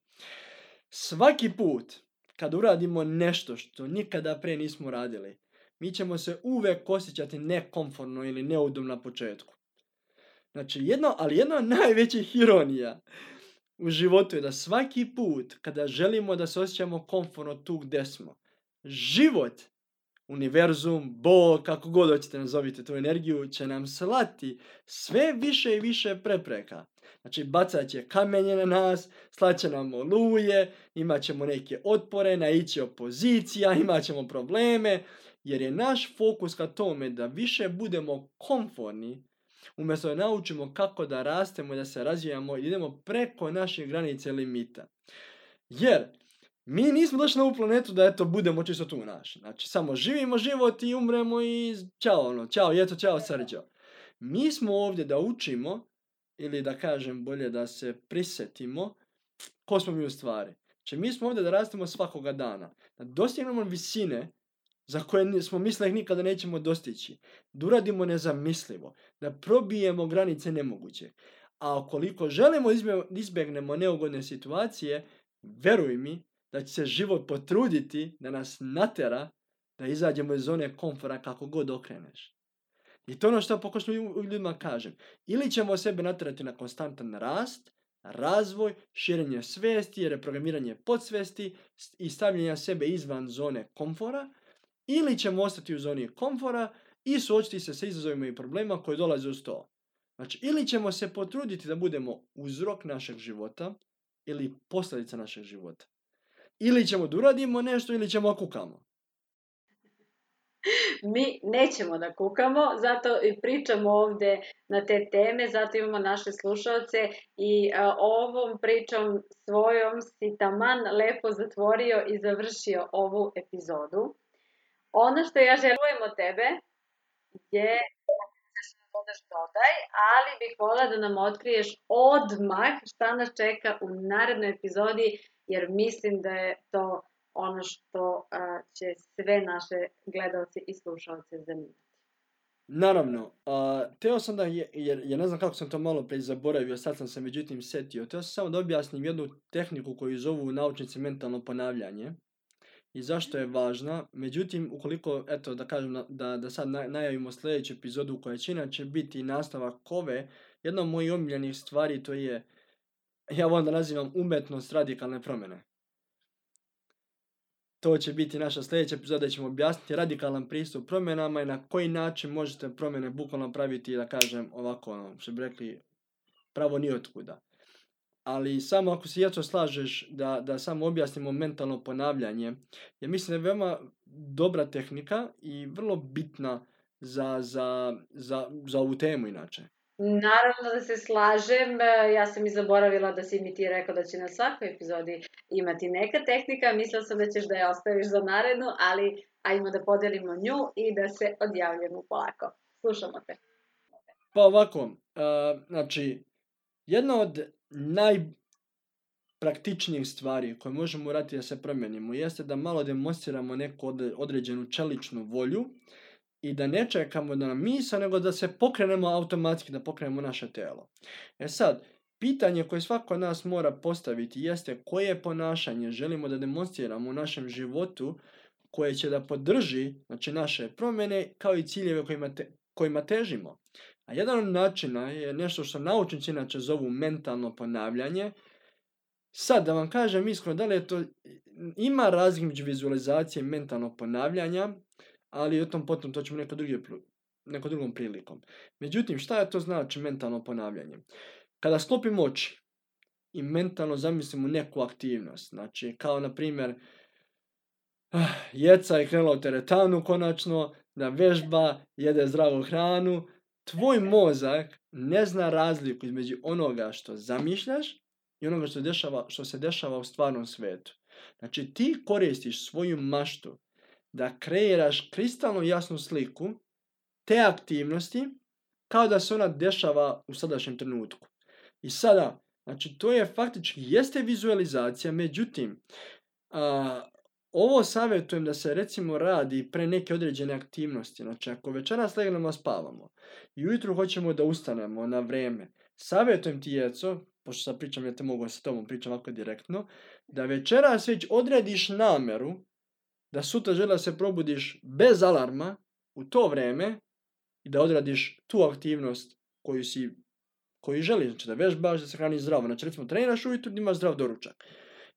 Svaki put kad uradimo nešto što nikada pre nismo radili, mi ćemo se uvek osjećati nekomforno ili neudom na početku. Znači, jedno, ali jedna od najvećih ironija u životu je da svaki put kada želimo da se osjećamo komforno tu gdje smo, život, univerzum, Bog, kako god hoćete nazovite tu energiju, će nam slati sve više i više prepreka Znači bacat će kamenje na nas, slaće nam oluje, imat ćemo neke otpore, naići opozicija, imat ćemo probleme. Jer je naš fokus ka tome da više budemo komforni, umjesto da naučimo kako da rastemo, i da se razvijamo, idemo preko naše granice limita. Jer mi nismo došli na ovu planetu da eto budemo čisto tu naš. Znači samo živimo život i umremo i čao ono, čao jeto, čao srđo. Mi smo ovdje da učimo ili da kažem bolje da se prisetimo ko smo mi u stvari. Znači mi smo ovdje da rastemo svakoga dana. Da dostignemo visine za koje smo mislili nikada nećemo dostići. Da uradimo nezamislivo. Da probijemo granice nemoguće. A koliko želimo izbjegnemo neugodne situacije, veruj mi da će se život potruditi da nas natera da izađemo iz zone komfora kako god okreneš. I to je ono što ljudima kažem. Ili ćemo sebe natjerati na konstantan rast, razvoj, širenje svijesti, reprogramiranje podsvesti i stavljanje sebe izvan zone komfora, ili ćemo ostati u zoni komfora i suočiti se sa izazovima i problema koji dolaze uz to. Znači, ili ćemo se potruditi da budemo uzrok našeg života ili posljedica našeg života. Ili ćemo da uradimo nešto ili ćemo okukamo. Mi nećemo da kukamo, zato i pričamo ovde na te teme, zato imamo naše slušalce i ovom pričom svojom si taman lepo zatvorio i završio ovu epizodu. Ono što ja želim od tebe je dodaj, ali bih volila da nam otkriješ odmah šta nas čeka u narednoj epizodi, jer mislim da je to ono što će sve naše gledalce i slušalce zanimati. Naravno, teo sam da, jer ja ne znam kako sam to malo pre zaboravio, sad sam se međutim setio, teo sam samo da objasnim jednu tehniku koju zovu u naučnici mentalno ponavljanje i zašto je mhm. važna. Međutim, ukoliko, eto, da kažem da, da sad najavimo sljedeću epizodu koja će inače biti nastavak kove, jedna od mojih omiljenih stvari to je, ja da nazivam umetnost radikalne promjene. To će biti naša sljedeća epizoda ćemo objasniti radikalan pristup promjenama i na koji način možete promjene bukvalno praviti, da kažem, ovako, ono, što bi rekli, pravo ni otkuda. Ali samo ako se jaco slažeš da, da samo objasnimo mentalno ponavljanje, ja mislim da je veoma dobra tehnika i vrlo bitna za, za, za, za ovu temu inače. Naravno da se slažem, e, ja sam i zaboravila da si mi ti rekao da će na svakoj epizodi imati neka tehnika, mislila sam da ćeš da je ostaviš za narednu, ali ajmo da podelimo nju i da se odjavljamo polako. Slušamo te. Pa ovako, e, znači, jedna od najpraktičnijih stvari koje možemo urati da se promenimo. jeste da malo demonstriramo neku određenu čeličnu volju i da ne čekamo da nam misa, nego da se pokrenemo automatski, da pokrenemo naše telo. E sad, pitanje koje svako od nas mora postaviti jeste koje ponašanje želimo da demonstriramo u našem životu koje će da podrži znači, naše promjene kao i ciljeve kojima, kojima težimo. A jedan od načina je nešto što naučnici inače zovu mentalno ponavljanje. Sad da vam kažem iskreno da li je to ima razgim vizualizacije mentalnog ponavljanja ali o tom potom to ćemo neko neko drugom prilikom. Međutim, šta je to znači mentalno ponavljanje? Kada sklopimo oči i mentalno zamislimo neku aktivnost, znači kao na primjer ah, jeca je krenula u teretanu konačno, da vežba, jede zdravu hranu, tvoj mozak ne zna razliku između onoga što zamišljaš i onoga što, što se dešava u stvarnom svetu. Znači ti koristiš svoju maštu da kreiraš kristalno jasnu sliku te aktivnosti kao da se ona dešava u sadašnjem trenutku. I sada, znači to je faktički, jeste vizualizacija, međutim, a, ovo savjetujem da se recimo radi pre neke određene aktivnosti. Znači ako večeras legnemo spavamo i ujutru hoćemo da ustanemo na vreme savjetujem ti Jeco, pošto sad pričam ja te mogu sa tobom pričam ovako direktno, da večeras već odrediš namjeru da sutra žele se probudiš bez alarma u to vreme i da odradiš tu aktivnost koju si koju želiš, znači da vežbaš, da se hrani zdravo. Znači recimo treniraš ujutru, imaš zdrav doručak.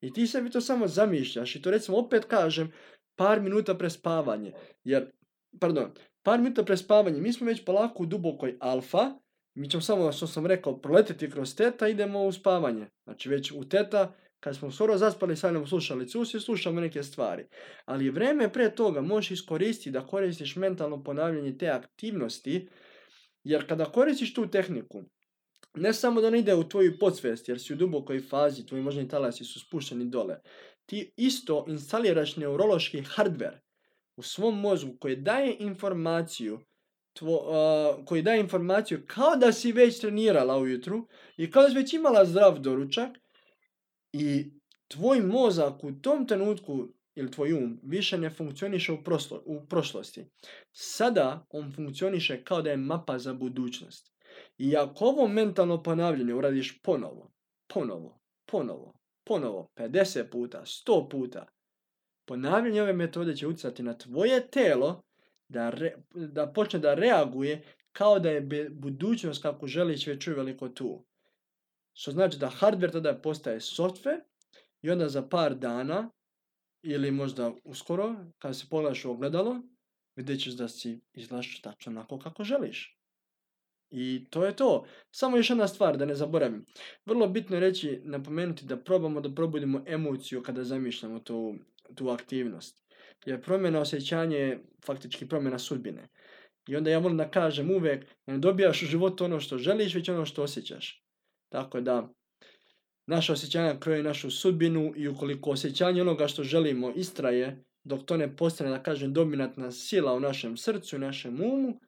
I ti sebi to samo zamišljaš i to recimo opet kažem par minuta pre spavanje. Jer, pardon, par minuta pre spavanje, mi smo već polako u dubokoj alfa, mi ćemo samo, što sam rekao, proletiti kroz teta, idemo u spavanje. Znači već u teta kad smo skoro zaspali sad njom, slušali i slušamo neke stvari. Ali vreme pre toga možeš iskoristiti da koristiš mentalno ponavljanje te aktivnosti, jer kada koristiš tu tehniku, ne samo da ne ide u tvoju podsvest, jer si u dubokoj fazi, tvoji možni talasi su spušteni dole, ti isto instaliraš neurološki hardware u svom mozgu koji daje informaciju koji daje informaciju kao da si već trenirala ujutru i kao da si već imala zdrav doručak i tvoj mozak u tom trenutku ili tvoj um više ne funkcioniše u, prošlosti. Sada on funkcioniše kao da je mapa za budućnost. I ako ovo mentalno ponavljanje uradiš ponovo, ponovo, ponovo, ponovo, 50 puta, 100 puta, ponavljanje ove metode će utjecati na tvoje telo da, da počne da reaguje kao da je budućnost kako želiš već u veliko tu. Što znači da hardware tada postaje software i onda za par dana ili možda uskoro, kada se pogledaš u ogledalo, vidjet ćeš da si izlaš tačno onako kako želiš. I to je to. Samo još jedna stvar, da ne zaboravim. Vrlo bitno je reći, napomenuti da probamo da probudimo emociju kada zamišljamo tu, tu aktivnost. Jer promjena osjećanja je faktički promjena sudbine. I onda ja volim da kažem uvek, ne dobijaš u životu ono što želiš, već ono što osjećaš. Tako da, naša osjećanja kroje našu sudbinu i ukoliko osjećanje onoga što želimo istraje, dok to ne postane, da kažem, dominantna sila u našem srcu i našem umu,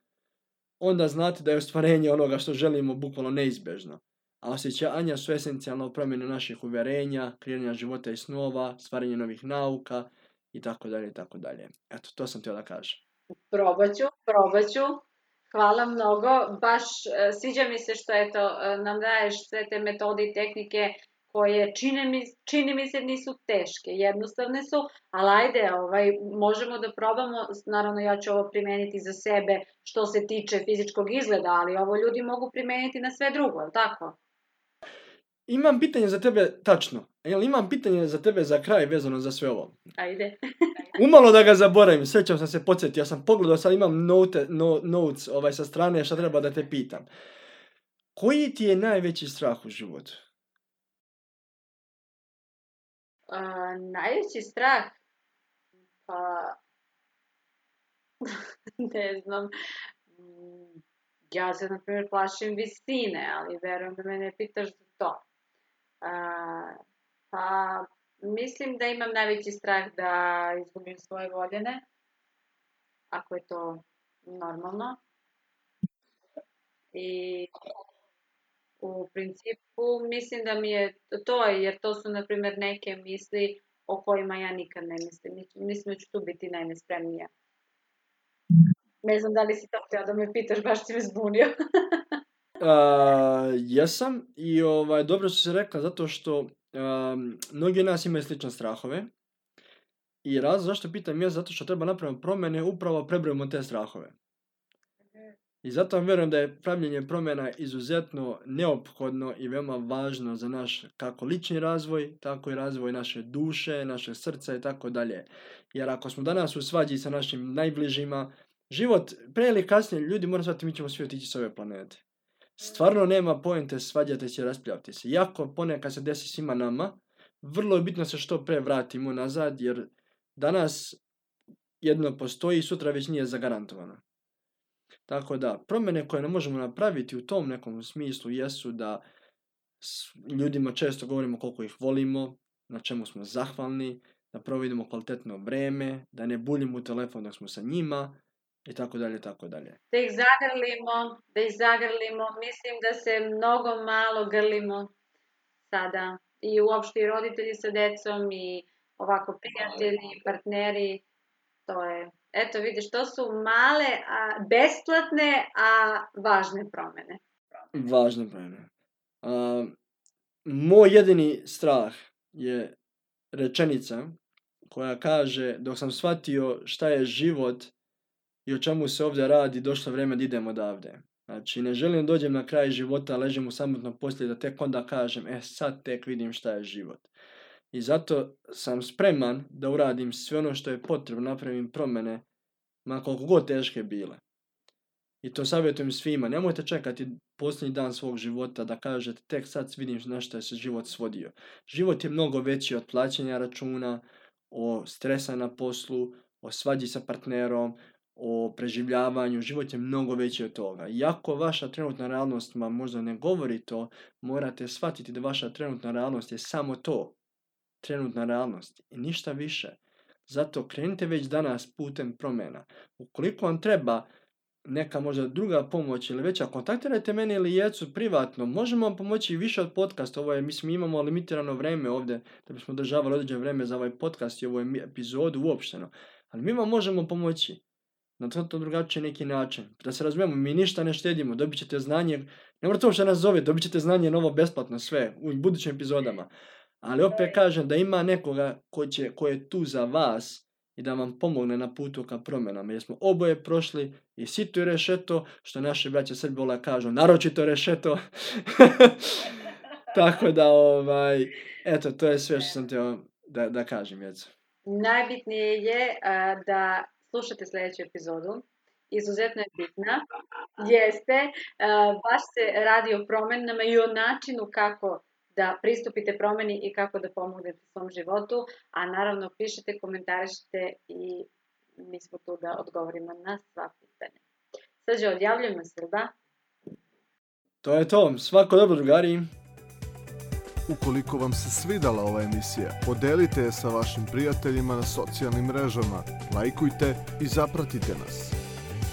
onda znate da je ostvarenje onoga što želimo bukvalno neizbežno. A osjećanja su esencijalno u naših uvjerenja, kreiranja života i snova, stvaranje novih nauka i tako dalje i tako dalje. Eto, to sam htio da kažem. Probat ću, probat ću. Hvala mnogo. Baš e, sviđa mi se što eto, e, nam daješ sve te metode i tehnike koje čine čini mi se nisu teške, jednostavne su, ali ajde, ovaj, možemo da probamo, naravno ja ću ovo primeniti za sebe što se tiče fizičkog izgleda, ali ovo ljudi mogu primeniti na sve drugo, je tako? Imam pitanje za tebe, tačno, jel imam pitanje za tebe za kraj vezano za sve ovo. Ajde. Umalo da ga zaboravim, sjećam sam se podsjetio, ja sam pogledao, sad imam note, notes ovaj, sa strane šta treba da te pitam. Koji ti je najveći strah u životu? najveći strah? Pa... ne znam. Mm, ja se, na primjer, plašim visine, ali verujem da me ne pitaš za to. A, pa, Mislim da imam najveći strah da izgubim svoje voljene, ako je to normalno. I u principu mislim da mi je to, jer to su na primjer neke misli o kojima ja nikad ne mislim. Mislim da ću tu biti najnespremnija. Ne znam da li si to htio da me pitaš, baš si me zbunio. jesam i ovaj, dobro se rekla zato što mnogi od nas imaju slične strahove. I raz zašto pitam je zato što treba napraviti promjene upravo prebrojimo te strahove. I zato vam vjerujem da je pravljenje promjena izuzetno neophodno i veoma važno za naš kako lični razvoj, tako i razvoj naše duše, naše srca i tako dalje. Jer ako smo danas u svađi sa našim najbližima, život pre ili kasnije ljudi moraju shvatiti mi ćemo svi otići s ove planete. Stvarno nema pojente, svađate se, raspravljate se. Jako ponekad se desi svima nama, vrlo je bitno se što pre vratimo nazad, jer danas jedno postoji, i sutra već nije zagarantovano. Tako da, promjene koje ne možemo napraviti u tom nekom smislu jesu da ljudima često govorimo koliko ih volimo, na čemu smo zahvalni, da providimo kvalitetno vreme, da ne buljimo u telefon dok smo sa njima, i tako dalje, tako dalje. Da ih zagrlimo, da ih zagrlimo. Mislim da se mnogo malo grlimo sada. I uopšte i roditelji sa decom i ovako prijatelji, partneri. To je, eto vidiš, to su male, a, besplatne, a važne promene. Važne promene. moj jedini strah je rečenica koja kaže dok sam shvatio šta je život i o čemu se ovdje radi, došlo vrijeme da idem odavde. Znači, ne želim dođem na kraj života, ležem u samotnom poslije, da tek onda kažem, e sad tek vidim šta je život. I zato sam spreman da uradim sve ono što je potrebno, napravim promjene, ma koliko god teške bile. I to savjetujem svima, nemojte čekati posljednji dan svog života da kažete tek sad vidim na što je se život svodio. Život je mnogo veći od plaćanja računa, o stresa na poslu, o svađi sa partnerom, o preživljavanju, život je mnogo veći od toga. Iako vaša trenutna realnost vam možda ne govori to, morate shvatiti da vaša trenutna realnost je samo to. Trenutna realnost i ništa više. Zato krenite već danas putem promjena. Ukoliko vam treba neka možda druga pomoć ili veća, kontaktirajte mene ili Jecu privatno. Možemo vam pomoći više od podcasta. Ovo je, mislim, imamo limitirano vrijeme ovdje da bismo državali određeno vrijeme za ovaj podcast i ovu epizodu uopšteno. Ali mi vam možemo pomoći na to, to drugačiji neki način. Da se razumijemo, mi ništa ne štedimo, dobit ćete znanje, ne morate uopće nas zove, dobit ćete znanje novo besplatno sve u budućim epizodama. Ali opet kažem da ima nekoga ko, će, je tu za vas i da vam pomogne na putu ka promjenama. Jer smo oboje prošli i situ i rešeto, što naše braće Srbola kažu, naročito rešeto. Tako da, ovaj, eto, to je sve što sam htio da, da kažem, Najbitnije je da slušate sljedeću epizodu. Izuzetno je bitna. Jeste, e, baš se radi o promjenama i o načinu kako da pristupite promjeni i kako da pomognete svom životu. A naravno, pišete komentarišite i mi smo tu da odgovorimo na sva pitanja. Srđe, odjavljujemo se, To je to. Svako dobro, drugari. Ukoliko vam se svidala ova emisija, podelite je sa vašim prijateljima na socijalnim mrežama, lajkujte i zapratite nas.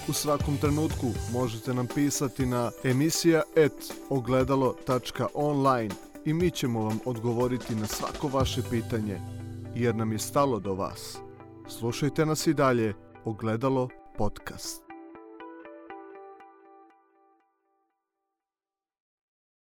U svakom trenutku možete nam pisati na emisija.ogledalo.online i mi ćemo vam odgovoriti na svako vaše pitanje, jer nam je stalo do vas. Slušajte nas i dalje, Ogledalo podcast.